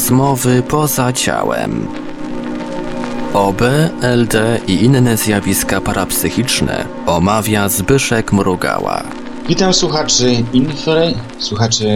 Rozmowy poza ciałem. OB, LD i inne zjawiska parapsychiczne omawia Zbyszek Mrugała. Witam słuchaczy Infry, słuchaczy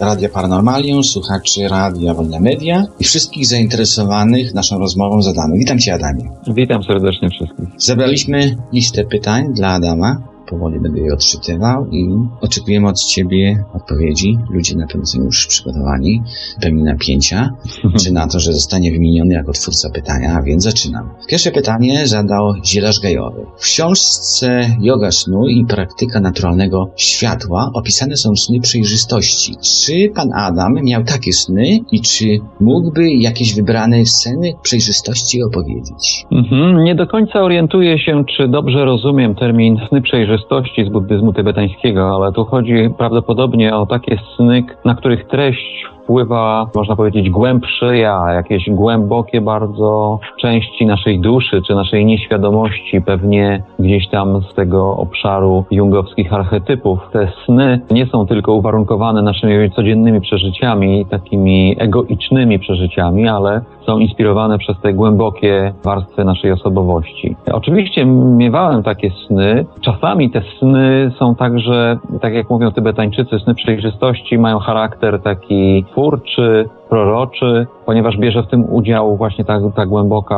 Radia Paranormalium, słuchaczy Radia Wolne Media i wszystkich zainteresowanych naszą rozmową z Adamem. Witam Cię Adamie. Witam serdecznie wszystkich. Zebraliśmy listę pytań dla Adama powoli będę je odczytywał i oczekujemy od Ciebie odpowiedzi. Ludzie na pewno są już przygotowani, pełni napięcia, czy na to, że zostanie wymieniony jako twórca pytania, a więc zaczynam. Pierwsze pytanie zadał Zielarz Gajowy. W książce Yoga snu i praktyka naturalnego światła opisane są sny przejrzystości. Czy Pan Adam miał takie sny i czy mógłby jakieś wybrane sceny przejrzystości opowiedzieć? Mhm. Nie do końca orientuję się, czy dobrze rozumiem termin sny przejrzystości z buddyzmu tybetańskiego, ale tu chodzi prawdopodobnie o takie sny, na których treść wpływa, można powiedzieć, głębsze ja, jakieś głębokie bardzo części naszej duszy czy naszej nieświadomości, pewnie gdzieś tam z tego obszaru jungowskich archetypów. Te sny nie są tylko uwarunkowane naszymi codziennymi przeżyciami, takimi egoicznymi przeżyciami, ale są inspirowane przez te głębokie warstwy naszej osobowości. Oczywiście miewałem takie sny. Czasami te sny są także, tak jak mówią Tybetańczycy, sny przejrzystości mają charakter taki twórczy, proroczy, ponieważ bierze w tym udział właśnie ta, ta głęboka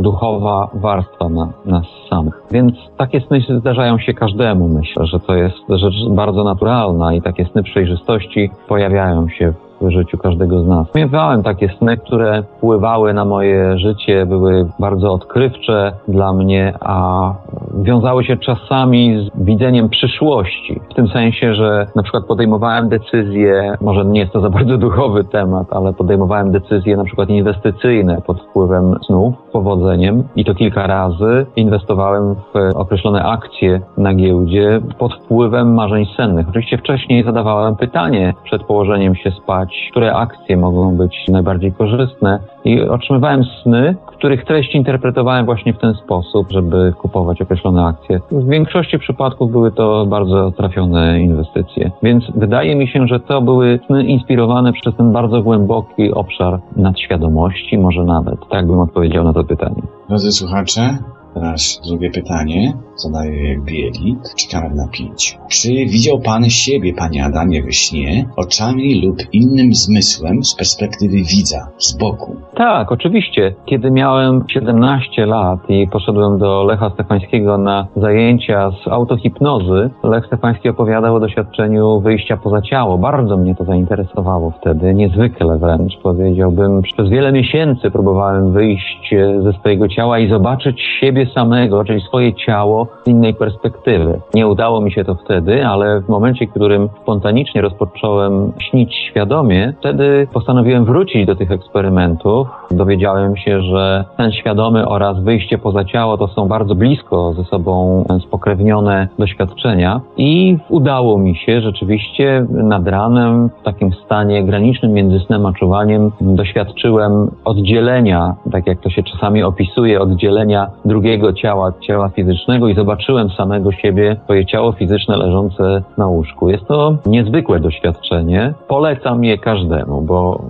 duchowa warstwa na, nas samych. Więc takie sny zdarzają się każdemu. Myślę, że to jest rzecz bardzo naturalna i takie sny przejrzystości pojawiają się w życiu każdego z nas. Miewałem takie sny, które wpływały na moje życie, były bardzo odkrywcze dla mnie, a wiązały się czasami z widzeniem przyszłości. W tym sensie, że na przykład podejmowałem decyzje, może nie jest to za bardzo duchowy temat, ale podejmowałem decyzje na przykład inwestycyjne pod wpływem snów, powodzeniem i to kilka razy. Inwestowałem w określone akcje na giełdzie pod wpływem marzeń sennych. Oczywiście wcześniej zadawałem pytanie przed położeniem się spać, które akcje mogą być najbardziej korzystne i otrzymywałem sny, których treść interpretowałem właśnie w ten sposób, żeby kupować określone akcje. W większości przypadków były to bardzo trafione inwestycje. Więc wydaje mi się, że to były sny inspirowane przez ten bardzo głęboki obszar nadświadomości, może nawet. Tak bym odpowiedział na to pytanie. Drodzy słuchacze, Teraz drugie pytanie zadaje Bielik. Czekamy na pięć. Czy widział Pan siebie, Panie Adamie, we śnie, oczami lub innym zmysłem z perspektywy widza, z boku? Tak, oczywiście. Kiedy miałem 17 lat i poszedłem do Lecha Stefańskiego na zajęcia z autohipnozy, Lech Stefański opowiadał o doświadczeniu wyjścia poza ciało. Bardzo mnie to zainteresowało wtedy, niezwykle wręcz. Powiedziałbym, przez wiele miesięcy próbowałem wyjść ze swojego ciała i zobaczyć siebie samego, czyli swoje ciało z innej perspektywy. Nie udało mi się to wtedy, ale w momencie, w którym spontanicznie rozpocząłem śnić świadomie, wtedy postanowiłem wrócić do tych eksperymentów. Dowiedziałem się, że ten świadomy oraz wyjście poza ciało to są bardzo blisko ze sobą spokrewnione doświadczenia i udało mi się rzeczywiście nad ranem w takim stanie granicznym między snem a czuwaniem doświadczyłem oddzielenia, tak jak to się czasami opisuje, oddzielenia drugiego drugiego ciała, ciała fizycznego i zobaczyłem samego siebie, swoje ciało fizyczne leżące na łóżku. Jest to niezwykłe doświadczenie. Polecam je każdemu, bo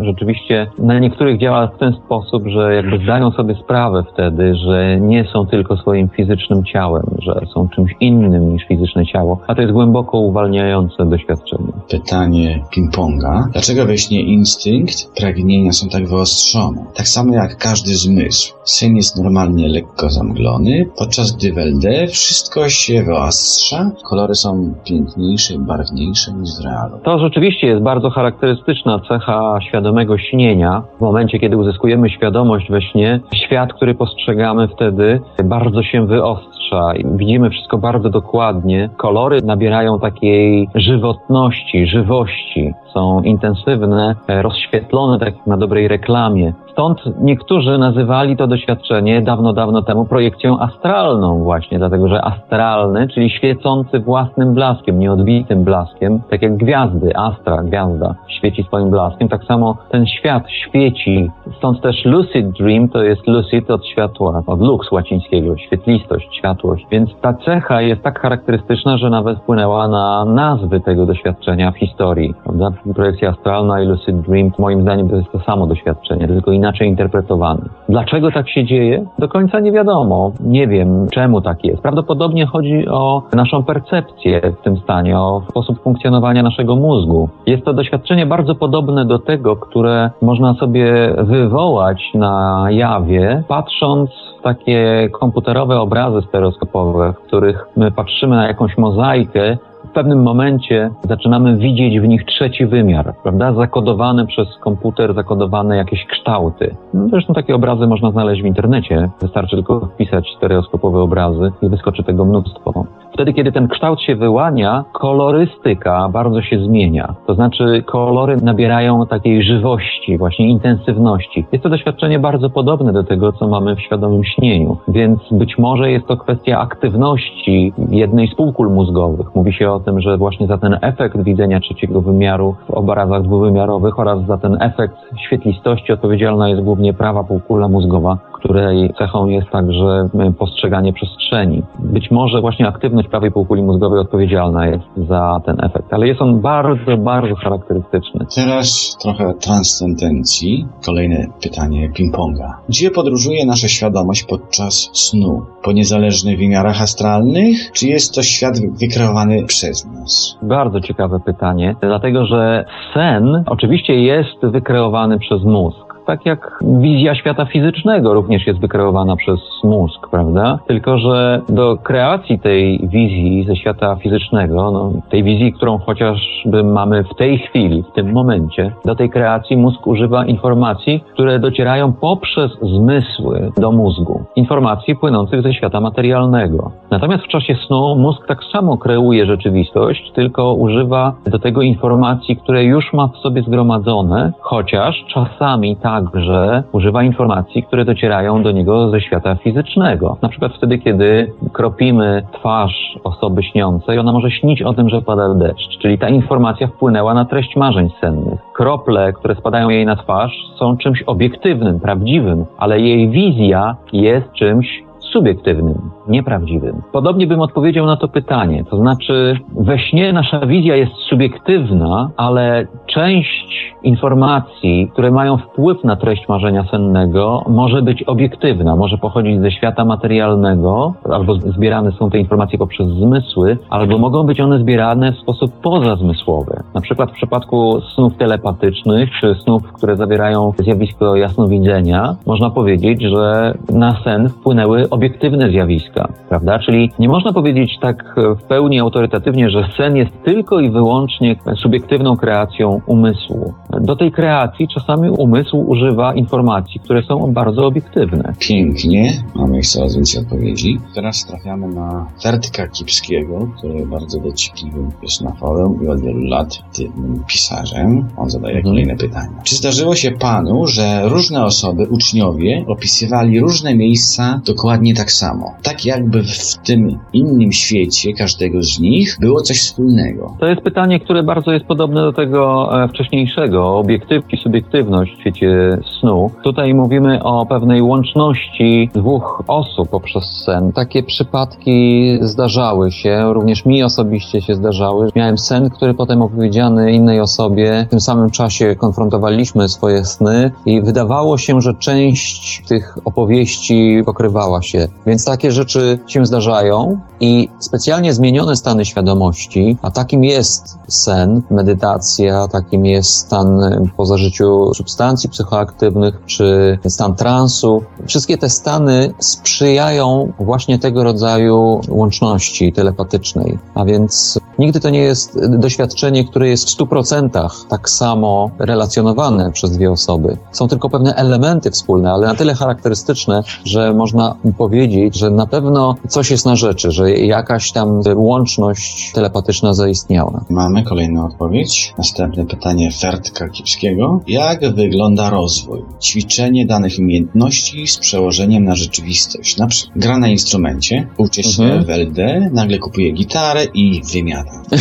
rzeczywiście na niektórych działa w ten sposób, że jakby zdają sobie sprawę wtedy, że nie są tylko swoim fizycznym ciałem, że są czymś innym niż fizyczne ciało, a to jest głęboko uwalniające doświadczenie. Pytanie ping-ponga. Dlaczego we śnie instynkt, pragnienia są tak wyostrzone? Tak samo jak każdy zmysł. Sen jest normalnie lekko zamglony, podczas gdy w LD wszystko się wyostrza, kolory są piękniejsze barwniejsze niż w realu. To rzeczywiście jest bardzo charakterystyczna cecha świadomego śnienia. W momencie, kiedy uzyskujemy świadomość we śnie, świat, który postrzegamy wtedy, bardzo się wyostrza. Widzimy wszystko bardzo dokładnie. Kolory nabierają takiej żywotności, żywości. Są intensywne, rozświetlone tak jak na dobrej reklamie. Stąd niektórzy nazywali to doświadczenie dawno, dawno temu projekcją astralną właśnie, dlatego że astralny, czyli świecący własnym blaskiem, nieodbitym blaskiem, tak jak gwiazdy, astra, gwiazda, świeci swoim blaskiem, tak samo ten świat świeci. Stąd też lucid dream to jest lucid od światła, od lux łacińskiego, świetlistość, światłość. Więc ta cecha jest tak charakterystyczna, że nawet wpłynęła na nazwy tego doświadczenia w historii. Prawda? Projekcja astralna i lucid dream moim zdaniem to jest to samo doświadczenie, tylko inaczej interpretowane. Dlaczego tak się dzieje? Do końca nie wiadomo. Nie wiem, czemu tak jest. Prawdopodobnie chodzi o naszą percepcję w tym stanie, o sposób funkcjonowania naszego mózgu. Jest to doświadczenie bardzo podobne do tego, które można sobie wywołać na jawie, patrząc takie komputerowe obrazy stereoskopowe, w których my patrzymy na jakąś mozaikę w pewnym momencie zaczynamy widzieć w nich trzeci wymiar, prawda? Zakodowane przez komputer, zakodowane jakieś kształty. No, zresztą takie obrazy można znaleźć w internecie. Wystarczy tylko wpisać stereoskopowe obrazy i wyskoczy tego mnóstwo. Wtedy, kiedy ten kształt się wyłania, kolorystyka bardzo się zmienia. To znaczy, kolory nabierają takiej żywości, właśnie intensywności. Jest to doświadczenie bardzo podobne do tego, co mamy w świadomym śnieniu. Więc być może jest to kwestia aktywności jednej z półkul mózgowych. Mówi się o tym, że właśnie za ten efekt widzenia trzeciego wymiaru w obrazach dwuwymiarowych oraz za ten efekt świetlistości odpowiedzialna jest głównie prawa półkula mózgowa, której cechą jest także postrzeganie przestrzeni. Być może właśnie aktywność prawej półkuli mózgowej odpowiedzialna jest za ten efekt, ale jest on bardzo, bardzo charakterystyczny. Teraz trochę transcendencji. Kolejne pytanie ping-ponga. Gdzie podróżuje nasza świadomość podczas snu? Po niezależnych wymiarach astralnych? Czy jest to świat wykreowany przez nas? Bardzo ciekawe pytanie, dlatego że sen oczywiście jest wykreowany przez mózg tak jak wizja świata fizycznego również jest wykreowana przez mózg, prawda? Tylko, że do kreacji tej wizji ze świata fizycznego, no, tej wizji, którą chociażby mamy w tej chwili, w tym momencie, do tej kreacji mózg używa informacji, które docierają poprzez zmysły do mózgu. Informacji płynących ze świata materialnego. Natomiast w czasie snu mózg tak samo kreuje rzeczywistość, tylko używa do tego informacji, które już ma w sobie zgromadzone, chociaż czasami tak także używa informacji, które docierają do niego ze świata fizycznego. Na przykład wtedy, kiedy kropimy twarz osoby śniącej, ona może śnić o tym, że pada deszcz, czyli ta informacja wpłynęła na treść marzeń sennych. Krople, które spadają jej na twarz, są czymś obiektywnym, prawdziwym, ale jej wizja jest czymś subiektywnym, nieprawdziwym. Podobnie bym odpowiedział na to pytanie. To znaczy, we śnie nasza wizja jest subiektywna, ale część informacji, które mają wpływ na treść marzenia sennego, może być obiektywna, może pochodzić ze świata materialnego, albo zbierane są te informacje poprzez zmysły, albo mogą być one zbierane w sposób pozazmysłowy. Na przykład w przypadku snów telepatycznych, czy snów, które zawierają zjawisko jasnowidzenia, można powiedzieć, że na sen wpłynęły obiektywne zjawiska, prawda? Czyli nie można powiedzieć tak w pełni autorytatywnie, że sen jest tylko i wyłącznie subiektywną kreacją umysłu. Do tej kreacji czasami umysł używa informacji, które są bardzo obiektywne. Pięknie, mamy już coraz więcej odpowiedzi. Teraz trafiamy na Fertka Kipskiego, który bardzo dociekliwym jest na forum i od wielu lat tym pisarzem. On zadaje mhm. kolejne pytania. Czy zdarzyło się panu, że różne osoby, uczniowie, opisywali różne miejsca dokładnie tak samo? Tak jakby w tym innym świecie każdego z nich było coś wspólnego. To jest pytanie, które bardzo jest podobne do tego e, wcześniejszego, obiektywki, subiektywność w świecie snu. Tutaj mówimy o pewnej łączności dwóch osób poprzez sen. Takie przypadki zdarzały się, również mi osobiście się zdarzały. Miałem sen, który potem opowiedziany innej osobie. W tym samym czasie konfrontowaliśmy swoje sny i wydawało się, że część tych opowieści pokrywała się. Więc takie rzeczy się zdarzają i specjalnie zmienione stany świadomości, a takim jest sen, medytacja, takim jest stan po zażyciu substancji psychoaktywnych, czy stan transu. Wszystkie te stany sprzyjają właśnie tego rodzaju łączności telepatycznej. A więc nigdy to nie jest doświadczenie, które jest w 100% tak samo relacjonowane przez dwie osoby. Są tylko pewne elementy wspólne, ale na tyle charakterystyczne, że można powiedzieć, że na pewno coś jest na rzeczy, że jakaś tam łączność telepatyczna zaistniała. Mamy kolejną odpowiedź. Następne Następne pytanie Fertka Kipskiego. Jak wygląda rozwój? Ćwiczenie danych umiejętności z przełożeniem na rzeczywistość. Na przykład gra na instrumencie, uczy się Mhm. w LD, nagle kupuje gitarę i wymiata.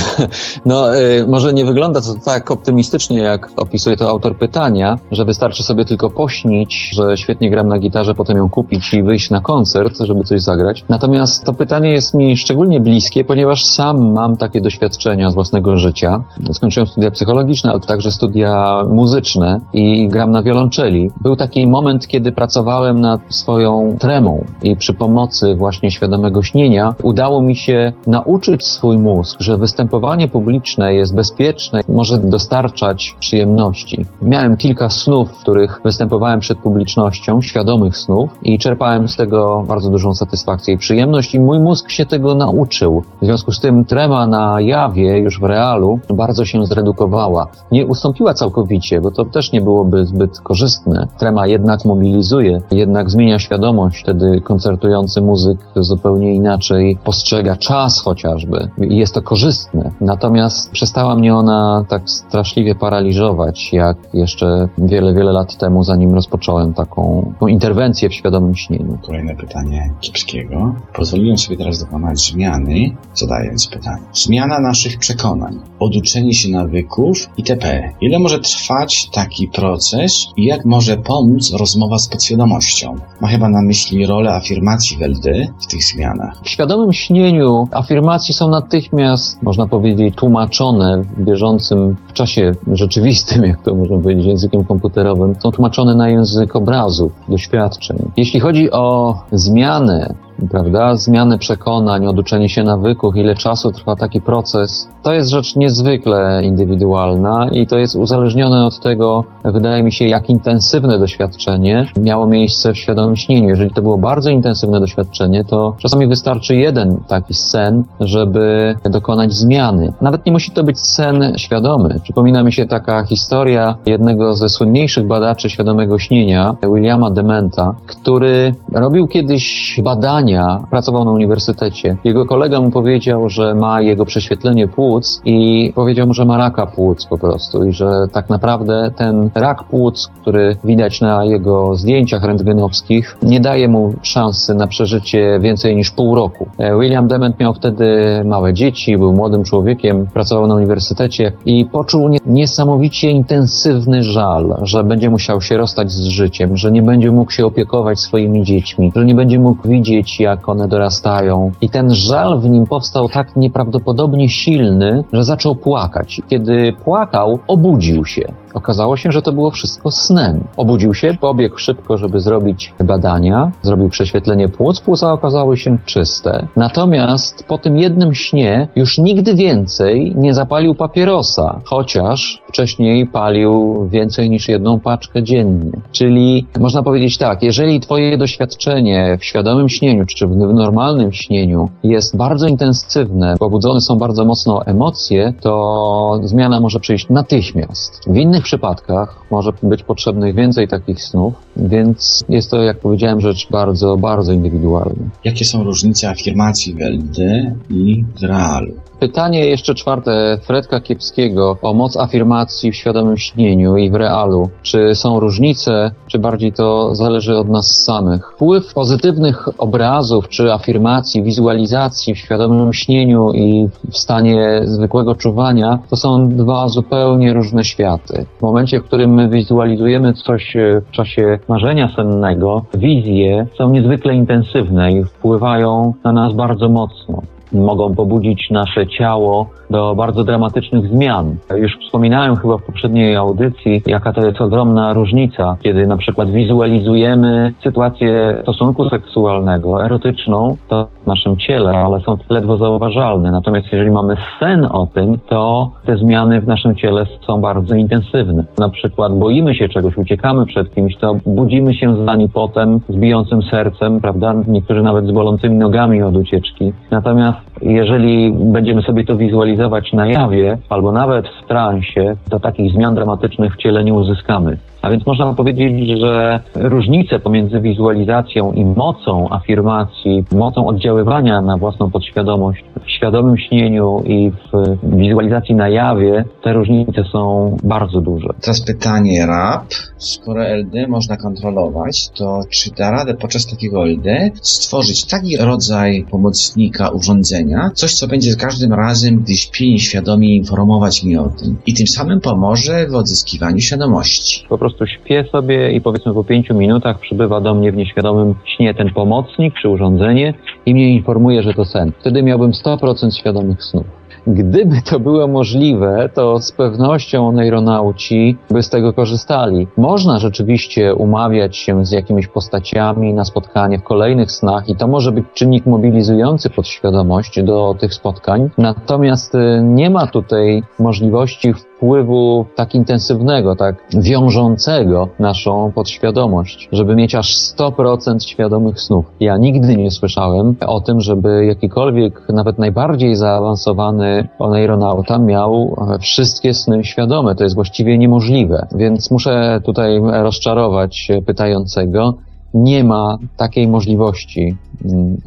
No, y, może nie wygląda to tak optymistycznie, jak opisuje to autor pytania, że wystarczy sobie tylko pośnić, że świetnie gram na gitarze, potem ją kupić i wyjść na koncert, żeby coś zagrać. Natomiast to pytanie jest mi szczególnie bliskie, ponieważ sam mam takie doświadczenia z własnego życia. Skończyłem studia psychologiczne, ale także studia muzyczne i gram na wiolonczeli. Był taki moment, kiedy pracowałem nad swoją tremą i przy pomocy właśnie świadomego śnienia udało mi się nauczyć swój mózg, że występowanie publiczne jest bezpieczne, może dostarczać przyjemności. Miałem kilka snów, w których występowałem przed publicznością, świadomych snów i czerpałem z tego bardzo dużą satysfakcję i przyjemność i mój mózg się tego nauczył. W związku z tym trema na jawie, już w realu, bardzo się zredukowała. Nie ustąpiła całkowicie, bo to też nie byłoby zbyt korzystne. Trema jednak mobilizuje, jednak zmienia świadomość. Wtedy koncertujący muzyk zupełnie inaczej postrzega czas chociażby i jest to korzystne. Natomiast przestała mnie ona tak straszliwie paraliżować, jak jeszcze wiele, wiele lat temu, zanim rozpocząłem taką, taką interwencję w świadomym śnieniu. Kolejne pytanie Kipskiego. Pozwoliłem sobie teraz dokonać zmiany, zadając pytanie. Zmiana naszych przekonań, oduczenie się nawyków itp. Ile może trwać taki proces i jak może pomóc rozmowa z podświadomością? Ma chyba na myśli rolę afirmacji w LD w tych zmianach. W świadomym śnieniu afirmacje są natychmiast, można powiedzieć, tłumaczone w bieżącym w czasie rzeczywistym, jak to można powiedzieć językiem komputerowym, są tłumaczone na język obrazów, doświadczeń. Jeśli chodzi o zmiany prawda, zmianę przekonań, oduczenie się nawyków, ile czasu trwa taki proces, to jest rzecz niezwykle indywidualna i to jest uzależnione od tego, wydaje mi się, jak intensywne doświadczenie miało miejsce w świadomym śnieniu. Jeżeli to było bardzo intensywne doświadczenie, to czasami wystarczy jeden taki sen, żeby dokonać zmiany. Nawet nie musi to być sen świadomy. Przypomina mi się taka historia jednego ze słynniejszych badaczy świadomego śnienia, Williama Dementa, który robił kiedyś pracował na uniwersytecie. Jego kolega mu powiedział, że ma jego prześwietlenie płuc i powiedział mu, że ma raka płuc po prostu i że tak naprawdę ten rak płuc, który widać na jego zdjęciach rentgenowskich, nie daje mu szansy na przeżycie więcej niż pół roku. E, William Dement miał wtedy małe dzieci, był młodym człowiekiem, pracował na uniwersytecie i poczuł nie- niesamowicie intensywny żal, że będzie musiał się rozstać z życiem, że nie będzie mógł się opiekować swoimi dziećmi, że nie będzie mógł widzieć, jak one dorastają. I ten żal w nim powstał tak nieprawdopodobnie silny, że zaczął płakać. Kiedy płakał, obudził się. Okazało się, że to było wszystko snem. Obudził się, pobiegł szybko, żeby zrobić badania, zrobił prześwietlenie płuc, płuca okazały się czyste. Natomiast po tym jednym śnie już nigdy więcej nie zapalił papierosa, chociaż wcześniej palił więcej niż jedną paczkę dziennie. Czyli można powiedzieć tak, jeżeli twoje doświadczenie w świadomym śnieniu, czy w normalnym śnieniu jest bardzo intensywne, pobudzone są bardzo mocno emocje, to zmiana może przyjść natychmiast. W innych przypadkach może być potrzebnych więcej takich snów, więc jest to, jak powiedziałem, rzecz bardzo, bardzo indywidualna. Jakie są różnice afirmacji w LD i realu? Pytanie jeszcze czwarte Fredka Kiepskiego o moc afirmacji w świadomym śnieniu i w realu. Czy są różnice, czy bardziej to zależy od nas samych? Wpływ pozytywnych obrazów, czy afirmacji, wizualizacji w świadomym śnieniu i w stanie zwykłego czuwania to są dwa zupełnie różne światy. W momencie, w którym my wizualizujemy coś e, w czasie marzenia sennego, wizje są niezwykle intensywne i wpływają na nas bardzo mocno mogą pobudzić nasze ciało do bardzo dramatycznych zmian. Już wspominałem chyba w poprzedniej audycji, jaka to jest ogromna różnica, kiedy na przykład wizualizujemy sytuację stosunku seksualnego, erotyczną, to w naszym ciele, ale są ledwo zauważalne. Natomiast jeżeli mamy sen o tym, to te zmiany w naszym ciele są bardzo intensywne. Na przykład boimy się czegoś, uciekamy przed kimś, to budzimy się z ani potem, z bijącym sercem, prawda? Niektórzy nawet z bolącymi nogami od ucieczki. Natomiast jeżeli będziemy sobie to wizualizować na jawie, albo nawet w transie, to takich zmian dramatycznych w ciele nie uzyskamy. A więc można powiedzieć, że różnice pomiędzy wizualizacją i mocą afirmacji, mocą oddziaływania na własną podświadomość w świadomym śnieniu i w wizualizacji na jawie te różnice są bardzo duże. Teraz pytanie RAP. Skoro LD można kontrolować, to czy da radę podczas takiego LD stworzyć taki rodzaj pomocnika urządzenia, coś co będzie z każdym razem, gdy śpię świadomie informować mi o tym i tym samym pomoże w odzyskiwaniu świadomości. Po prostu śpię sobie i powiedzmy po pięciu minutach przybywa do mnie w nieświadomym śnie ten pomocnik czy urządzenie i mnie informuje, że to sen. Wtedy miałbym 100% świadomych snów. Gdyby to było możliwe, to z pewnością neuronauci by z tego korzystali. Można rzeczywiście umawiać się z jakimiś postaciami na spotkanie w kolejnych snach i to może być czynnik mobilizujący podświadomość do tych spotkań. Natomiast y, nie ma tutaj możliwości wpływu tak intensywnego, tak wiążącego naszą podświadomość, żeby mieć aż 100% świadomych snów. Ja nigdy nie słyszałem o tym, żeby jakikolwiek, nawet najbardziej zaawansowany oneironauta miał wszystkie sny świadome. To jest właściwie niemożliwe. Więc muszę tutaj rozczarować pytającego. Nie ma takiej możliwości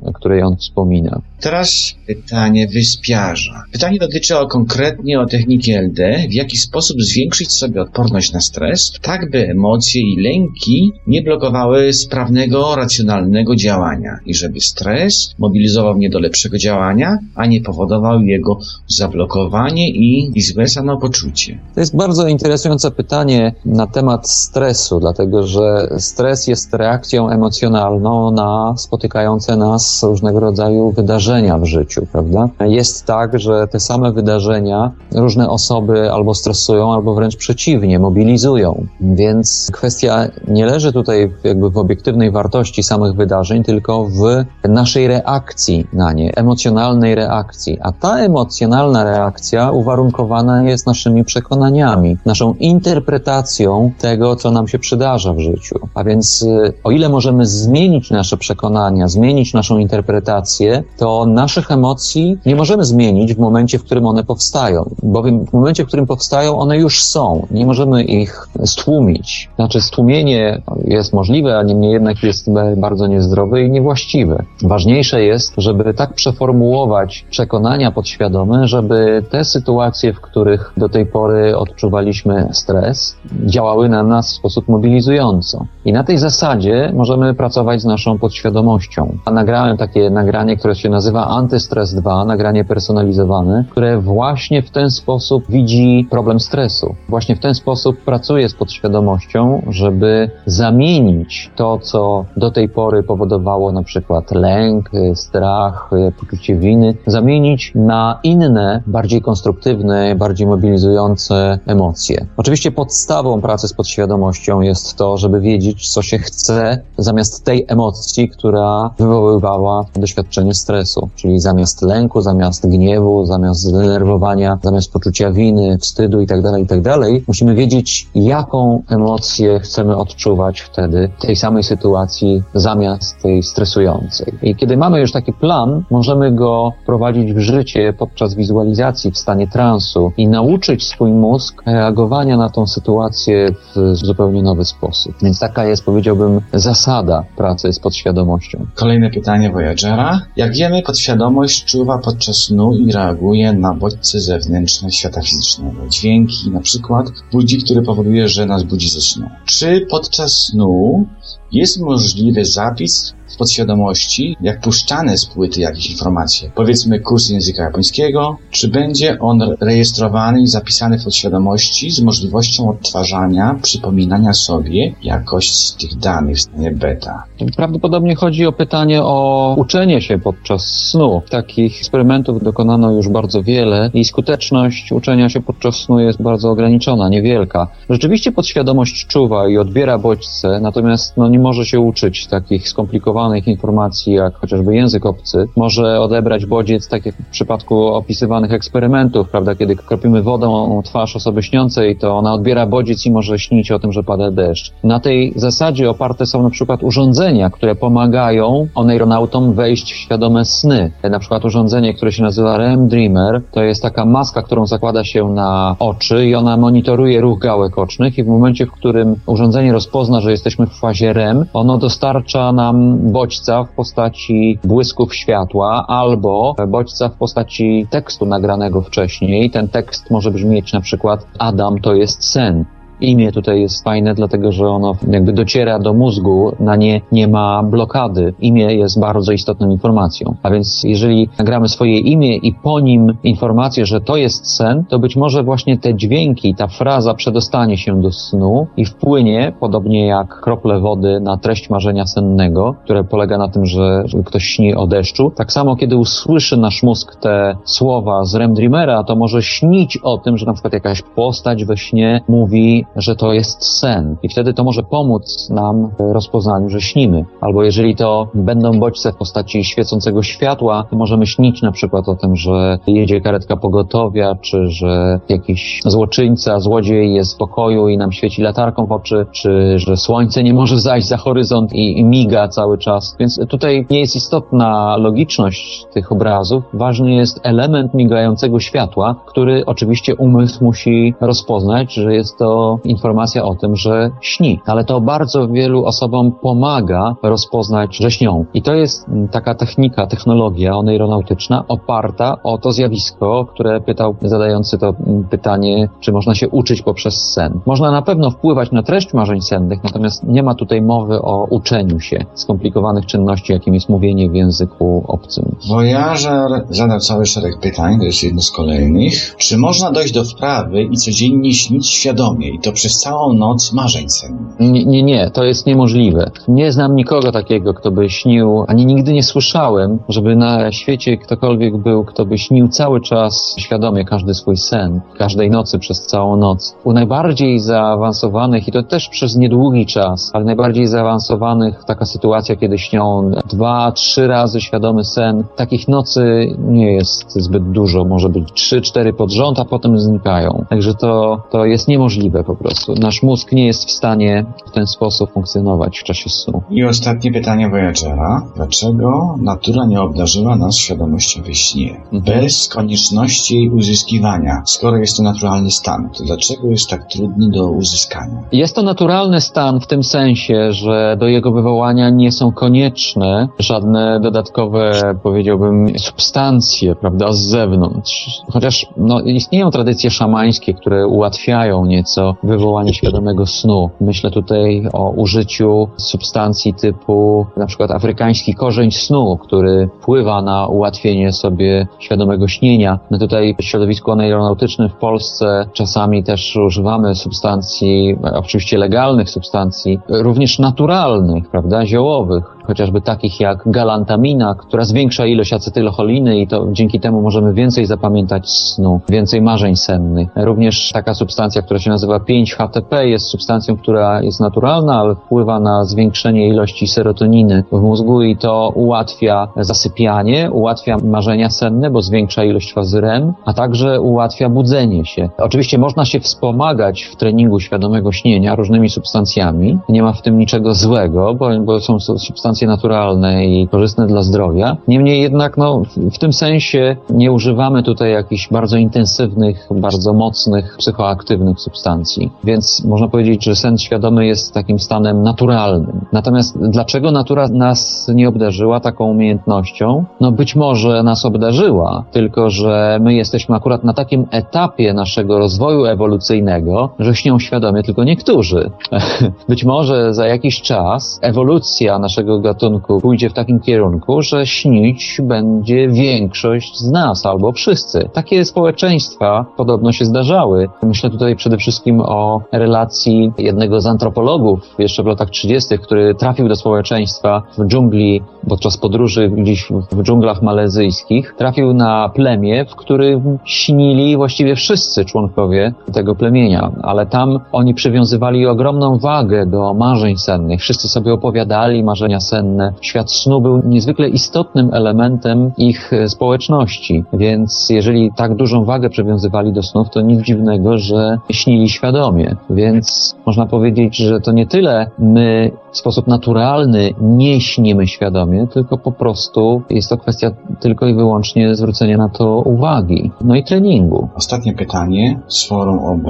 o której on wspomina. Teraz pytanie wyspiarza. Pytanie dotyczy o, konkretnie o techniki LD, w jaki sposób zwiększyć sobie odporność na stres, tak by emocje i lęki nie blokowały sprawnego, racjonalnego działania i żeby stres mobilizował mnie do lepszego działania, a nie powodował jego zablokowanie i, i złe samopoczucie. To jest bardzo interesujące pytanie na temat stresu, dlatego że stres jest reakcją emocjonalną na spotykające nas różnego rodzaju wydarzenia w życiu, prawda? Jest tak, że te same wydarzenia różne osoby albo stresują, albo wręcz przeciwnie, mobilizują. Więc kwestia nie leży tutaj jakby w obiektywnej wartości samych wydarzeń, tylko w naszej reakcji na nie, emocjonalnej reakcji. A ta emocjonalna reakcja uwarunkowana jest naszymi przekonaniami, naszą interpretacją tego, co nam się przydarza w życiu. A więc o ile możemy zmienić nasze przekonania, zmienić naszą interpretację, to naszych emocji nie możemy zmienić w momencie, w którym one powstają, bowiem w momencie, w którym powstają, one już są. Nie możemy ich stłumić. Znaczy, stłumienie jest możliwe, a niemniej jednak jest bardzo niezdrowe i niewłaściwe. Ważniejsze jest, żeby tak przeformułować przekonania podświadome, żeby te sytuacje, w których do tej pory odczuwaliśmy stres, działały na nas w sposób mobilizująco. I na tej zasadzie możemy pracować z naszą podświadomością nagrałem takie nagranie, które się nazywa Antystres 2, nagranie personalizowane, które właśnie w ten sposób widzi problem stresu. Właśnie w ten sposób pracuje z podświadomością, żeby zamienić to, co do tej pory powodowało na przykład lęk, strach, poczucie winy, zamienić na inne, bardziej konstruktywne, bardziej mobilizujące emocje. Oczywiście podstawą pracy z podświadomością jest to, żeby wiedzieć, co się chce, zamiast tej emocji, która wywoływała doświadczenie stresu, czyli zamiast lęku, zamiast gniewu, zamiast zdenerwowania, zamiast poczucia winy, wstydu itd., tak itd., tak musimy wiedzieć, jaką emocję chcemy odczuwać wtedy w tej samej sytuacji zamiast tej stresującej. I kiedy mamy już taki plan, możemy go prowadzić w życie podczas wizualizacji w stanie transu i nauczyć swój mózg reagowania na tą sytuację w zupełnie nowy sposób. Więc taka jest, powiedziałbym, zasada pracy z podświadomością. Kolejne pytanie Voyagera. Jak wiemy, podświadomość czuwa podczas snu i reaguje na bodźce zewnętrzne świata fizycznego. Dźwięki, na przykład budzik, który powoduje, że nas budzi ze snu. Czy podczas snu jest możliwy zapis podświadomości, jak puszczane z płyty jakieś informacje, powiedzmy kurs języka japońskiego, czy będzie on rejestrowany i zapisany w podświadomości z możliwością odtwarzania, przypominania sobie jakość tych danych w stanie beta. Prawdopodobnie chodzi o pytanie o uczenie się podczas snu. Takich eksperymentów dokonano już bardzo wiele i skuteczność uczenia się podczas snu jest bardzo ograniczona, niewielka. Rzeczywiście podświadomość czuwa i odbiera bodźce, natomiast no, nie może się uczyć takich skomplikowanych skomplikowanych informacji, jak chociażby język obcy, może odebrać bodziec, tak jak w przypadku opisywanych eksperymentów, prawda, kiedy kropimy wodą twarz osoby śniącej, to ona odbiera bodziec i może śnić o tym, że pada deszcz. Na tej zasadzie oparte są na przykład urządzenia, które pomagają oneironautom wejść w świadome sny. Na przykład urządzenie, które się nazywa REM Dreamer, to jest taka maska, którą zakłada się na oczy i ona monitoruje ruch gałek ocznych i w momencie, w którym urządzenie rozpozna, że jesteśmy w fazie REM, ono dostarcza nam bodźca w postaci błysków światła albo bodźca w postaci tekstu nagranego wcześniej. Ten tekst może brzmieć na przykład Adam to jest sen. Imię tutaj jest fajne, dlatego że ono jakby dociera do mózgu, na nie nie ma blokady. Imię jest bardzo istotną informacją. A więc jeżeli nagramy swoje imię i po nim informację, że to jest sen, to być może właśnie te dźwięki, ta fraza przedostanie się do snu i wpłynie, podobnie jak krople wody, na treść marzenia sennego, które polega na tym, że ktoś śni o deszczu. Tak samo, kiedy usłyszy nasz mózg te słowa z Rem Dreamera, to może śnić o tym, że na przykład jakaś postać we śnie mówi że to jest sen i wtedy to może pomóc nam w rozpoznaniu, że śnimy. Albo jeżeli to będą bodźce w postaci świecącego światła, to możemy śnić na przykład o tym, że jedzie karetka pogotowia, czy że jakiś złoczyńca, złodziej jest w pokoju i nam świeci latarką w oczy, czy że słońce nie może zajść za horyzont i, i miga cały czas. Więc tutaj nie jest istotna logiczność tych obrazów. Ważny jest element migającego światła, który oczywiście umysł musi rozpoznać, że jest to informacja o tym, że śni. Ale to bardzo wielu osobom pomaga rozpoznać, że śnią. I to jest mm, taka technika, technologia oneironautyczna oparta o to zjawisko, które pytał zadający to mm, pytanie, czy można się uczyć poprzez sen. Można na pewno wpływać na treść marzeń sennych, natomiast nie ma tutaj mowy o uczeniu się skomplikowanych czynności, jakim jest mówienie w języku obcym. Wojażer zadał cały szereg pytań, to jest jedno z kolejnych. Czy można dojść do wprawy i codziennie śnić świadomie i to przez całą noc marzeń sennych. Nie, nie, nie, to jest niemożliwe. Nie znam nikogo takiego, kto by śnił, ani nigdy nie słyszałem, żeby na świecie ktokolwiek był, kto by śnił cały czas świadomie każdy swój sen, każdej nocy przez całą noc. U najbardziej zaawansowanych, i to też przez niedługi czas, ale najbardziej zaawansowanych taka sytuacja, kiedy śnią dwa, trzy razy świadomy sen, takich nocy nie jest zbyt dużo, może być trzy, cztery pod rząd, a potem znikają. Także to, to jest niemożliwe po prostu. Nasz mózg nie jest w stanie w ten sposób funkcjonować w czasie snu. I ostatnie pytanie Voyagera. Dlaczego natura nie obdarzyła nas świadomością we śnie? Mhm. Bez konieczności jej uzyskiwania. Skoro jest to naturalny stan, to dlaczego jest tak trudny do uzyskania? Jest to naturalny stan w tym sensie, że do jego wywołania nie są konieczne żadne dodatkowe, powiedziałbym, substancje, prawda, z zewnątrz. Chociaż no, istnieją tradycje szamańskie, które ułatwiają nieco wywołanie świadomego snu. Myślę tutaj o użyciu substancji typu na przykład afrykański korzeń snu, który wpływa na ułatwienie sobie świadomego śnienia. My tutaj w środowisku aeronautycznym w Polsce czasami też używamy substancji, oczywiście legalnych substancji, również naturalnych, prawda, ziołowych, chociażby takich jak galantamina, która zwiększa ilość acetylocholiny i to dzięki temu możemy więcej zapamiętać snu, więcej marzeń sennych. Również taka substancja, która się nazywa 5-HTP jest substancją, która jest naturalna, ale wpływa na zwiększenie ilości serotoniny w mózgu i to ułatwia zasypianie, ułatwia marzenia senne, bo zwiększa ilość fazy REM, a także ułatwia budzenie się. Oczywiście można się wspomagać w treningu świadomego śnienia różnymi substancjami. Nie ma w tym niczego złego, bo, bo są substancje naturalne i korzystne dla zdrowia. Niemniej jednak no, w tym sensie nie używamy tutaj jakichś bardzo intensywnych, bardzo mocnych, psychoaktywnych substancji. Więc można powiedzieć, że sen świadomy jest takim stanem naturalnym. Natomiast dlaczego natura nas nie obdarzyła taką umiejętnością? No być może nas obdarzyła, tylko że my jesteśmy akurat na takim etapie naszego rozwoju ewolucyjnego, że śnią świadomie tylko niektórzy. być może za jakiś czas ewolucja naszego gatunku pójdzie w takim kierunku, że śnić będzie większość z nas albo wszyscy. Takie społeczeństwa podobno się zdarzały. Myślę tutaj przede wszystkim o relacji jednego z antropologów jeszcze w latach 30., który trafił do społeczeństwa w dżungli podczas podróży gdzieś w dżunglach malezyjskich. Trafił na plemię, w którym śnili właściwie wszyscy członkowie tego plemienia, ale tam oni przywiązywali ogromną wagę do marzeń sennych. Wszyscy sobie opowiadali marzenia senne. Świat snu był niezwykle istotnym elementem ich społeczności, więc jeżeli tak dużą wagę przywiązywali do snów, to nic dziwnego, że śnili świadomie. Więc można powiedzieć, że to nie tyle my w sposób naturalny nie śnimy świadomie, tylko po prostu jest to kwestia tylko i wyłącznie zwrócenia na to uwagi. No i treningu. Ostatnie pytanie z forum OB,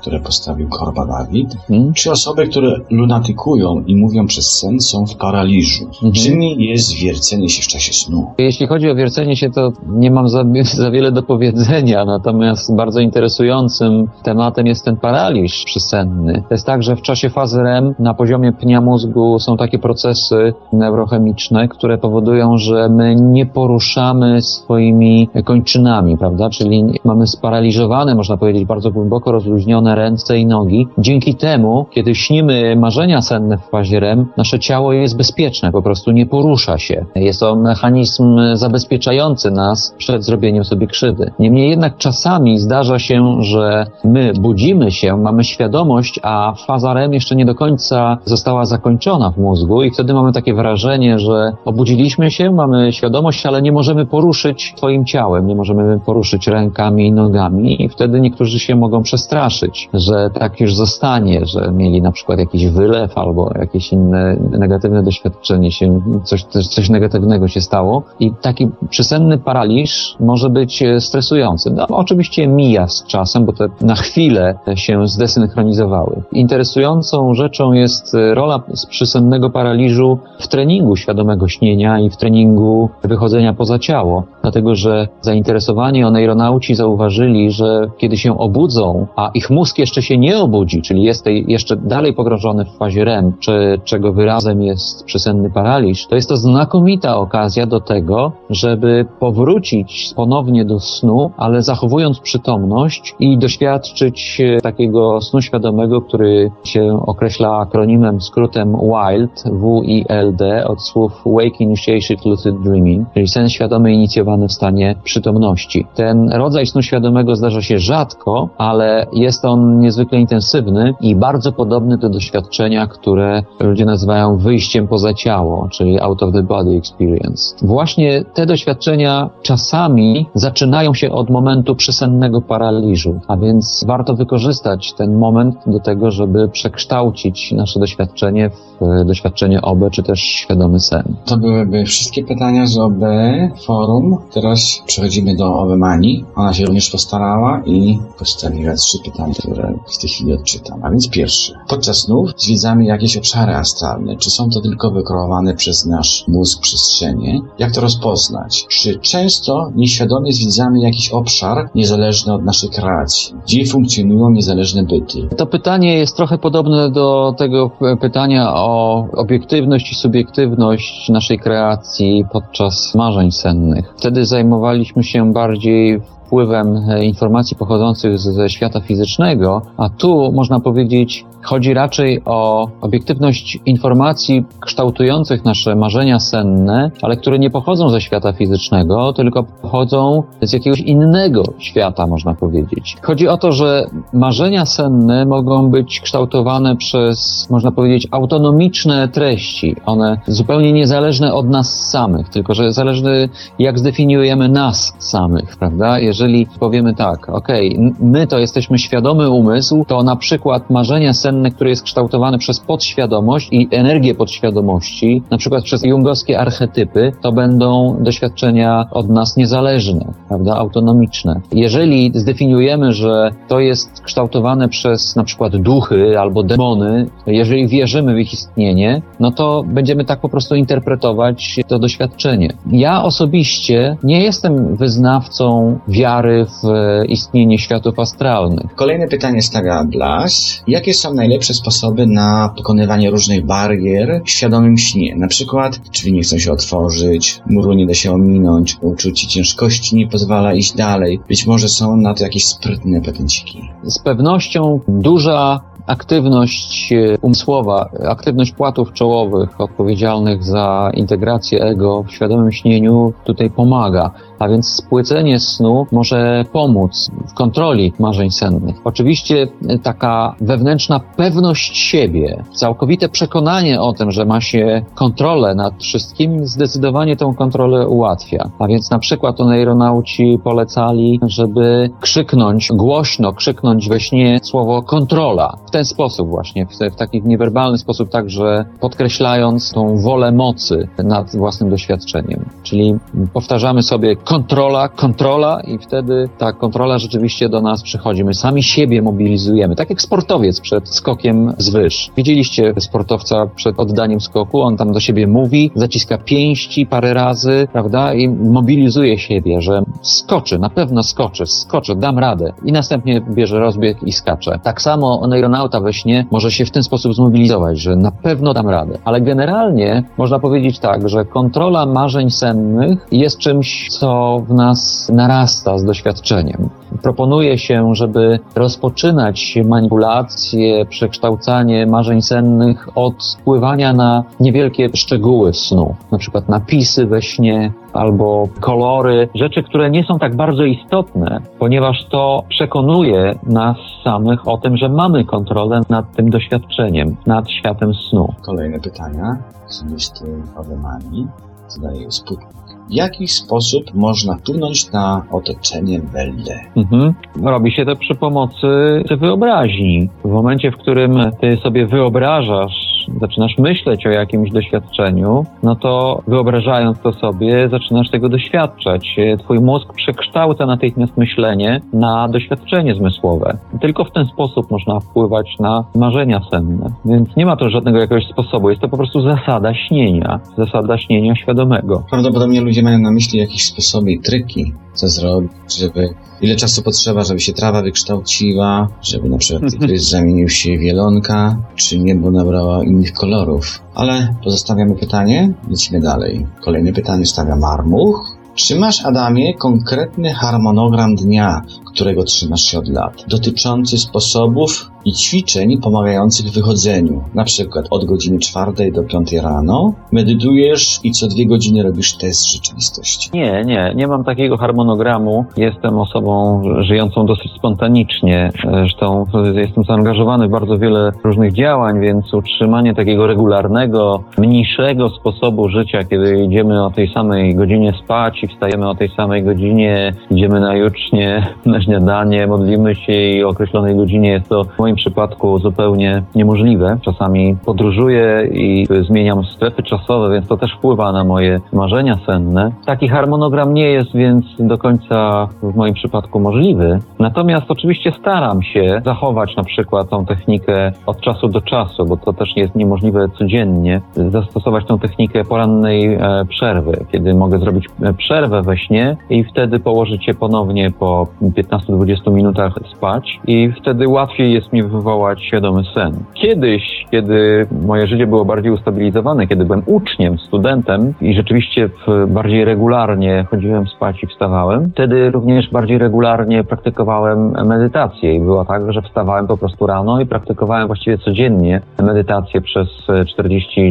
które postawił Korba Dawid. Hmm? Czy osoby, które lunatykują i mówią przez sen, są w paraliżu paraliżu. Mhm. Czym jest wiercenie się w czasie snu? Jeśli chodzi o wiercenie się, to nie mam za, za wiele do powiedzenia, natomiast bardzo interesującym tematem jest ten paraliż przysenny. To jest tak, że w czasie fazy REM na poziomie pnia mózgu są takie procesy neurochemiczne, które powodują, że my nie poruszamy swoimi kończynami, prawda? Czyli mamy sparaliżowane, można powiedzieć, bardzo głęboko rozluźnione ręce i nogi. Dzięki temu, kiedy śnimy marzenia senne w fazie REM, nasze ciało jest bezpieczne, po prostu nie porusza się. Jest to mechanizm zabezpieczający nas przed zrobieniem sobie krzywdy. Niemniej jednak czasami zdarza się, że my budzimy się, mamy świadomość, a faza REM jeszcze nie do końca została zakończona w mózgu i wtedy mamy takie wrażenie, że obudziliśmy się, mamy świadomość, ale nie możemy poruszyć swoim ciałem, nie możemy poruszyć rękami i nogami i wtedy niektórzy się mogą przestraszyć, że tak już zostanie, że mieli na przykład jakiś wylew albo jakieś inne negatywne doświadczenie się, coś, coś negatywnego się stało i taki przysenny paraliż może być stresujący. No, oczywiście mija z czasem, bo te na chwilę się zdesynchronizowały. Interesującą rzeczą jest rola przysennego paraliżu w treningu świadomego śnienia i w treningu wychodzenia poza ciało, dlatego że zainteresowani oneironauci zauważyli, że kiedy się obudzą, a ich mózg jeszcze się nie obudzi, czyli jest jeszcze dalej pogrążony w fazie REM, czy, czego wyrazem jest przysenny paraliż, to jest to znakomita okazja do tego, żeby powrócić ponownie do snu, ale zachowując przytomność i doświadczyć takiego snu świadomego, który się określa akronimem, skrótem WILD, W-I-L-D, od słów Wake Initiated Lucid Dreaming, czyli sen świadomy inicjowany w stanie przytomności. Ten rodzaj snu świadomego zdarza się rzadko, ale jest on niezwykle intensywny i bardzo podobny do doświadczenia, które ludzie nazywają wyjściem poza ciało, czyli out of the body experience. Właśnie te doświadczenia czasami zaczynają się od momentu przysennego paraliżu, a więc warto wykorzystać ten moment do tego, żeby przekształcić nasze doświadczenie w doświadczenie OB, czy też świadomy sen. To byłyby wszystkie pytania z OB forum. Teraz przechodzimy do OB Mani. Ona się również postarała i postawiła trzy pytania, które w tej chwili odczytam. A więc pierwsze. Podczas snów zwiedzamy jakieś obszary astralne. Czy są to tylko wykreowane przez nasz mózg przestrzenie? Jak to rozpoznać? Czy często nieświadomie zwiedzamy jakiś obszar niezależny od naszej kreacji? Gdzie funkcjonują niezależne byty? To pytanie jest trochę podobne do tego pytania o obiektywność i subiektywność naszej kreacji podczas marzeń sennych. Wtedy zajmowaliśmy się bardziej wpływem informacji pochodzących ze świata fizycznego, a tu można powiedzieć, chodzi raczej o obiektywność informacji kształtujących nasze marzenia senne, ale które nie pochodzą ze świata fizycznego, tylko pochodzą z jakiegoś innego świata, można powiedzieć. Chodzi o to, że marzenia senne mogą być kształtowane przez, można powiedzieć, autonomiczne treści. One zupełnie niezależne od nas samych, tylko że zależne jak zdefiniujemy nas samych, prawda? Jeżeli jeżeli powiemy tak, okej, okay, my to jesteśmy świadomy umysł, to na przykład marzenia senne, które jest kształtowane przez podświadomość i energię podświadomości, na przykład przez jungowskie archetypy, to będą doświadczenia od nas niezależne, prawda, autonomiczne. Jeżeli zdefiniujemy, że to jest kształtowane przez na przykład duchy albo demony, jeżeli wierzymy w ich istnienie, no to będziemy tak po prostu interpretować to doświadczenie. Ja osobiście nie jestem wyznawcą wiary wiary w istnienie światów astralnych. Kolejne pytanie stawia Blas. Jakie są najlepsze sposoby na pokonywanie różnych barier w świadomym śnie? Na przykład drzwi nie chcą się otworzyć, muru nie da się ominąć, uczucie ciężkości nie pozwala iść dalej. Być może są na to jakieś sprytne patenciki. Z pewnością duża aktywność umysłowa, aktywność płatów czołowych odpowiedzialnych za integrację ego w świadomym śnieniu tutaj pomaga. A więc spłycenie snu może pomóc w kontroli marzeń sennych. Oczywiście taka wewnętrzna pewność siebie, całkowite przekonanie o tym, że ma się kontrolę nad wszystkim, zdecydowanie tą kontrolę ułatwia. A więc na przykład oneironauci polecali, żeby krzyknąć głośno, krzyknąć we śnie słowo kontrola. W ten sposób właśnie, w, w taki niewerbalny sposób także podkreślając tą wolę mocy nad własnym doświadczeniem. Czyli powtarzamy sobie kontrola, kontrola i wtedy ta kontrola rzeczywiście do nas przychodzi. My sami siebie mobilizujemy, tak jak sportowiec przed skokiem z wyż. Widzieliście sportowca przed oddaniem skoku, on tam do siebie mówi, zaciska pięści parę razy, prawda, i mobilizuje siebie, że skoczy, na pewno skoczy, skoczy, dam radę. I następnie bierze rozbieg i skacze. Tak samo neuronauta we śnie może się w ten sposób zmobilizować, że na pewno dam radę. Ale generalnie można powiedzieć tak, że kontrola marzeń sennych jest czymś, co w nas narasta z doświadczeniem. Proponuje się, żeby rozpoczynać manipulacje, przekształcanie marzeń sennych od wpływania na niewielkie szczegóły snu, na przykład napisy we śnie albo kolory, rzeczy, które nie są tak bardzo istotne, ponieważ to przekonuje nas samych o tym, że mamy kontrolę nad tym doświadczeniem, nad światem snu. Kolejne pytania z listy Awemani zadaje Sputnik. W jaki sposób można wpłynąć na otoczenie Welde? Mhm. Robi się to przy pomocy wyobraźni. W momencie, w którym ty sobie wyobrażasz zaczynasz myśleć o jakimś doświadczeniu, no to wyobrażając to sobie, zaczynasz tego doświadczać. Twój mózg przekształca natychmiast myślenie na doświadczenie zmysłowe. Tylko w ten sposób można wpływać na marzenia senne. Więc nie ma to żadnego jakiegoś sposobu. Jest to po prostu zasada śnienia. Zasada śnienia świadomego. Prawdopodobnie ludzie mają na myśli jakieś sposoby i tryki, co zrobić, żeby ile czasu potrzeba, żeby się trawa wykształciła, żeby na przykład tygrys zamienił się w jelonka, czy niebo nabrała innych kolorów. Ale pozostawiamy pytanie, lecimy dalej. Kolejne pytanie stawia Marmuch. Czy masz, Adamie, konkretny harmonogram dnia, którego trzymasz się od lat, dotyczący sposobów i ćwiczeń pomagających w wychodzeniu. Na przykład od godziny 4 do 5 rano medytujesz i co dwie godziny robisz test rzeczywistości. Nie, nie, nie mam takiego harmonogramu. Jestem osobą żyjącą dosyć spontanicznie. Zresztą jestem zaangażowany w bardzo wiele różnych działań, więc utrzymanie takiego regularnego, mniejszego sposobu życia, kiedy idziemy o tej samej godzinie spać i wstajemy o tej samej godzinie, idziemy na jutrznie, na śniadanie, modlimy się i o określonej godzinie jest to w moim przypadku zupełnie niemożliwe. Czasami podróżuję i zmieniam strefy czasowe, więc to też wpływa na moje marzenia senne. Taki harmonogram nie jest więc do końca w moim przypadku możliwy. Natomiast oczywiście staram się zachować na przykład tą technikę od czasu do czasu, bo to też jest niemożliwe codziennie, zastosować tą technikę porannej e, przerwy, kiedy mogę zrobić e, przerwę we śnie i wtedy położyć się ponownie po 15-20 minutach spać i wtedy łatwiej jest mi wywołać świadomy sen. Kiedyś, kiedy moje życie było bardziej ustabilizowane, kiedy byłem uczniem, studentem i rzeczywiście bardziej regularnie chodziłem spać i wstawałem, wtedy również bardziej regularnie praktykowałem medytację i było tak, że wstawałem po prostu rano i praktykowałem właściwie codziennie medytację przez 40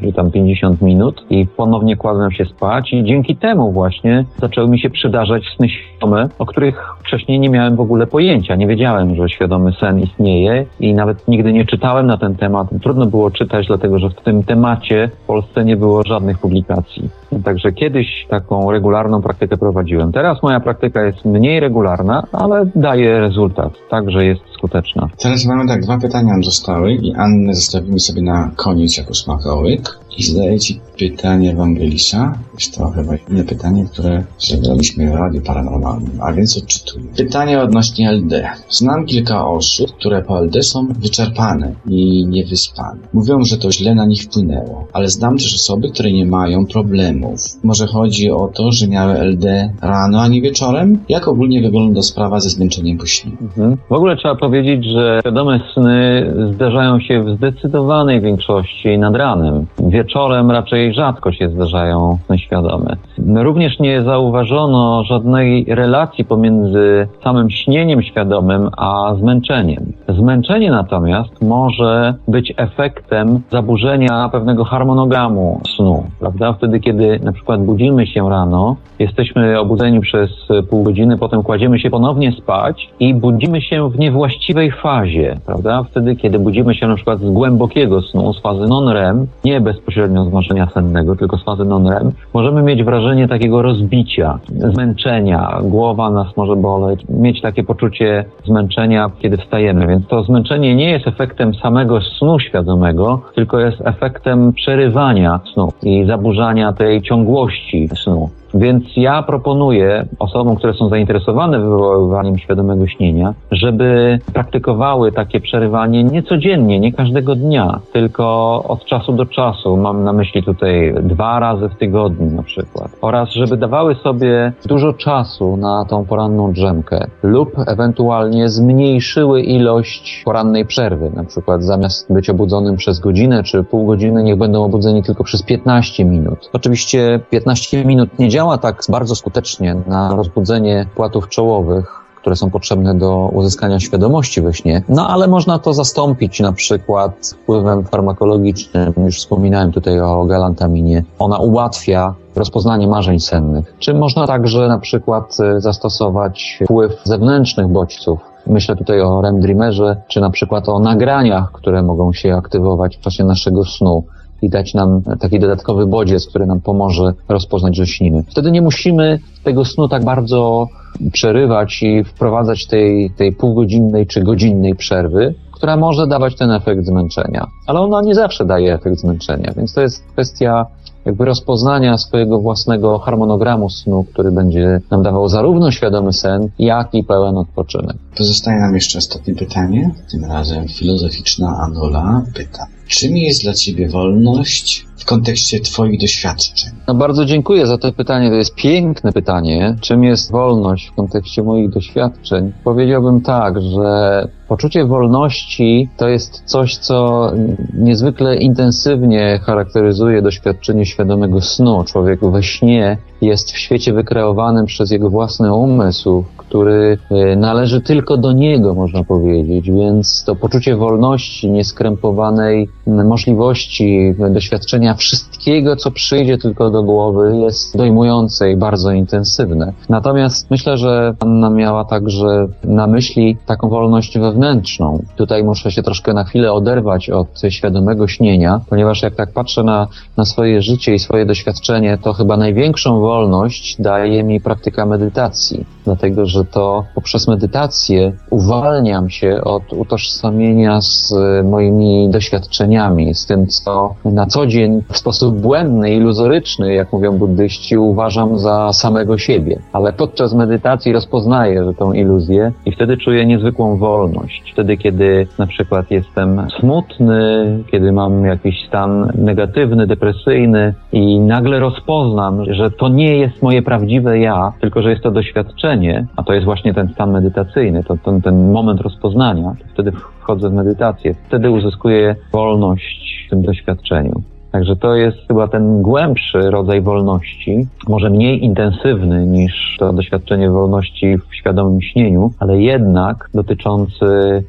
czy tam 50 minut i ponownie kładłem się spać i dzięki temu właśnie zaczęły mi się przydarzać sny świadome, o których wcześniej nie miałem w ogóle pojęcia. Nie wiedziałem, że świadomy sen istnieje i nawet nigdy nie czytałem na ten temat. Trudno było czytać, dlatego że w tym temacie w Polsce nie było żadnych publikacji. Także kiedyś taką regularną praktykę prowadziłem. Teraz moja praktyka jest mniej regularna, ale daje rezultat, także jest skuteczna. Teraz mamy tak, dwa pytania zostały i Annę zostawimy sobie na koniec jako smakołyk. I zadaję Ci pytanie Ewangelisa. Jest to chyba inne pytanie, które zebraliśmy w Radiu Paranormalnym, a więc odczytuję. Pytanie odnośnie LD. Znam kilka osób, które po LD są wyczerpane i niewyspane. Mówią, że to źle na nich wpłynęło, ale znam też osoby, które nie mają problemów. Może chodzi o to, że miały LD rano, a nie wieczorem? Jak ogólnie wygląda sprawa ze zmęczeniem po śnie? Mhm. W ogóle trzeba powiedzieć, że świadome sny zdarzają się w zdecydowanej większości nad ranem wieczorem raczej rzadko się zdarzają sny świadome. Również nie zauważono żadnej relacji pomiędzy samym śnieniem świadomym a zmęczeniem. Zmęczenie natomiast może być efektem zaburzenia pewnego harmonogramu snu, prawda? Wtedy, kiedy na przykład budzimy się rano, jesteśmy obudzeni przez pół godziny, potem kładziemy się ponownie spać i budzimy się w niewłaściwej fazie, prawda? Wtedy, kiedy budzimy się na przykład z głębokiego snu, z fazy non-REM, nie bezpośrednio z marzenia sennego, tylko z fazy non-REM, możemy mieć wrażenie takiego rozbicia, zmęczenia, głowa nas może boleć, mieć takie poczucie zmęczenia, kiedy wstajemy, więc to zmęczenie nie jest efektem samego snu świadomego, tylko jest efektem przerywania snu i zaburzania tej ciągłości snu. Więc ja proponuję osobom, które są zainteresowane wywoływaniem świadomego śnienia, żeby praktykowały takie przerywanie nie codziennie, nie każdego dnia, tylko od czasu do czasu. Mam na myśli tutaj dwa razy w tygodniu na przykład. Oraz żeby dawały sobie dużo czasu na tą poranną drzemkę lub ewentualnie zmniejszyły ilość porannej przerwy. Na przykład zamiast być obudzonym przez godzinę czy pół godziny, niech będą obudzeni tylko przez 15 minut. Oczywiście 15 minut nie działa tak bardzo skutecznie na rozbudzenie płatów czołowych, które są potrzebne do uzyskania świadomości we śnie. No ale można to zastąpić na przykład wpływem farmakologicznym. Już wspominałem tutaj o galantaminie. Ona ułatwia rozpoznanie marzeń sennych. Czy można także na przykład y, zastosować wpływ zewnętrznych bodźców, Myślę tutaj o REM Dreamerze, czy na przykład o nagraniach, które mogą się aktywować w czasie naszego snu i dać nam taki dodatkowy bodziec, który nam pomoże rozpoznać, śnimy. Wtedy nie musimy tego snu tak bardzo przerywać i wprowadzać tej, tej półgodzinnej czy godzinnej przerwy, która może dawać ten efekt zmęczenia. Ale ona nie zawsze daje efekt zmęczenia, więc to jest kwestia jakby rozpoznania swojego własnego harmonogramu snu, który będzie nam dawał zarówno świadomy sen, jak i pełen odpoczynek. Pozostaje nam jeszcze ostatnie pytanie, tym razem filozoficzna Anola pyta. Czym jest dla Ciebie wolność w kontekście Twoich doświadczeń? No bardzo dziękuję za to pytanie. To jest piękne pytanie. Czym jest wolność w kontekście moich doświadczeń? Powiedziałbym tak, że poczucie wolności to jest coś, co niezwykle intensywnie charakteryzuje doświadczenie świadomego snu. Człowiek we śnie jest w świecie wykreowanym przez jego własny umysł, który e, należy tylko do niego, można powiedzieć, więc to poczucie wolności, nieskrępowanej możliwości doświadczenia wszystkiego, co przyjdzie tylko do głowy, jest dojmujące i bardzo intensywne. Natomiast myślę, że Anna miała także na myśli taką wolność wewnętrzną. Tutaj muszę się troszkę na chwilę oderwać od świadomego śnienia, ponieważ jak tak patrzę na, na swoje życie i swoje doświadczenie, to chyba największą wolność daje mi praktyka medytacji, dlatego że to poprzez medytację uwalniam się od utożsamienia z moimi doświadczeniami, z tym, co na co dzień w sposób błędny, iluzoryczny, jak mówią buddyści, uważam za samego siebie. Ale podczas medytacji rozpoznaję, że tą iluzję i wtedy czuję niezwykłą wolność. Wtedy, kiedy na przykład jestem smutny, kiedy mam jakiś stan negatywny, depresyjny i nagle rozpoznam, że to nie jest moje prawdziwe ja, tylko że jest to doświadczenie, a to jest właśnie ten stan medytacyjny, to ten, ten moment rozpoznania, wtedy wchodzę w medytację. Wtedy uzyskuję wolność w tym doświadczeniu. Także to jest chyba ten głębszy rodzaj wolności, może mniej intensywny niż to doświadczenie wolności w świadomym śnieniu, ale jednak dotyczący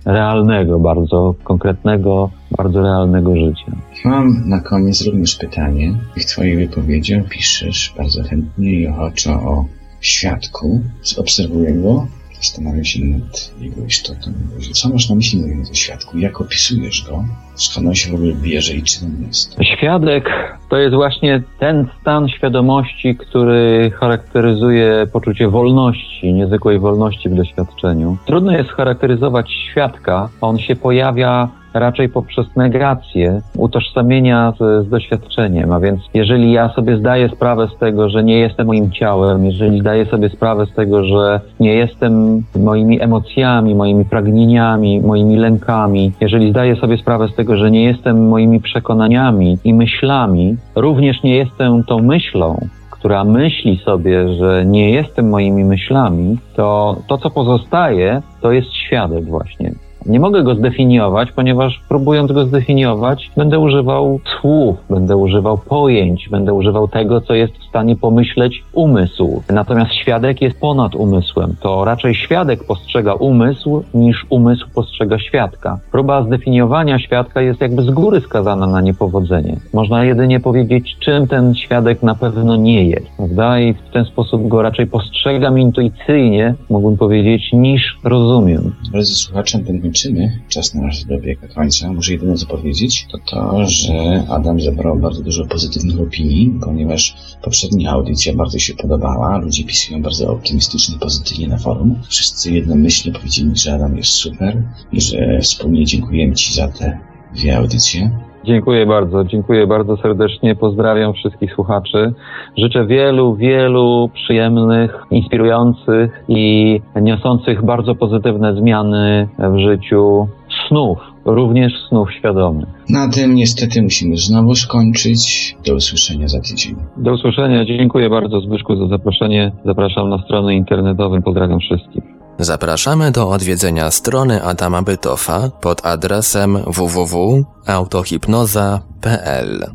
realnego, bardzo konkretnego, bardzo realnego życia. Mam na koniec również pytanie. W Twojej wypowiedzi opiszesz bardzo chętnie i ochoczo o świadku. Obserwuję go Zastanawiam się nad jego istotą. Co masz na myśli mówiąc o świadku? Jak opisujesz go? Skąd on się w ogóle bierze i czym jest? Świadek to jest właśnie ten stan świadomości, który charakteryzuje poczucie wolności, niezwykłej wolności w doświadczeniu. Trudno jest charakteryzować świadka. On się pojawia raczej poprzez negację utożsamienia z, z, doświadczeniem. A więc jeżeli ja sobie zdaję sprawę z tego, że nie jestem moim ciałem, jeżeli zdaję sobie sprawę z tego, że nie jestem moimi emocjami, moimi pragnieniami, moimi lękami, jeżeli zdaję sobie sprawę z tego, że nie jestem moimi przekonaniami i myślami, również nie jestem tą myślą, która myśli sobie, że nie jestem moimi myślami, to to, co pozostaje, to jest świadek właśnie. Nie mogę go zdefiniować, ponieważ próbując go zdefiniować, będę używał słów, będę używał pojęć, będę używał tego, co jest w stanie pomyśleć umysł. Natomiast świadek jest ponad umysłem. To raczej świadek postrzega umysł, niż umysł postrzega świadka. Próba zdefiniowania świadka jest jakby z góry skazana na niepowodzenie. Można jedynie powiedzieć, czym ten świadek na pewno nie jest, prawda? I w ten sposób go raczej postrzegam intuicyjnie, mógłbym powiedzieć, niż rozumiem. Drodzy słuchacze, ten kończymy. Czas na nasz dobiega końca. Muszę jedynie co powiedzieć, to to, że Adam zebrał bardzo dużo pozytywnych opinii, ponieważ poprzednia audycja bardzo się podobała. Ludzie pisują bardzo optymistycznie, pozytywnie na forum. Wszyscy jednomyślnie powiedzieli, że Adam jest super i że wspólnie dziękujemy Ci za te dwie audycje. Dziękuję bardzo, dziękuję bardzo serdecznie. Pozdrawiam wszystkich słuchaczy. Życzę wielu, wielu przyjemnych, inspirujących i niosących bardzo pozytywne zmiany w życiu snów, również snów świadomych. Na tym niestety musimy znowu skończyć. Do usłyszenia za tydzień. Do usłyszenia. Dziękuję bardzo Zbyszku za zaproszenie. Zapraszam na stronę internetową. Pozdrawiam wszystkich. Zapraszamy do odwiedzenia strony Adama Bytofa pod adresem www.autohipnoza.pl.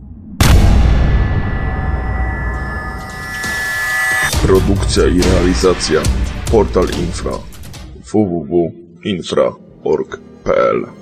Produkcja i realizacja Portal Infra www.infra.org.pl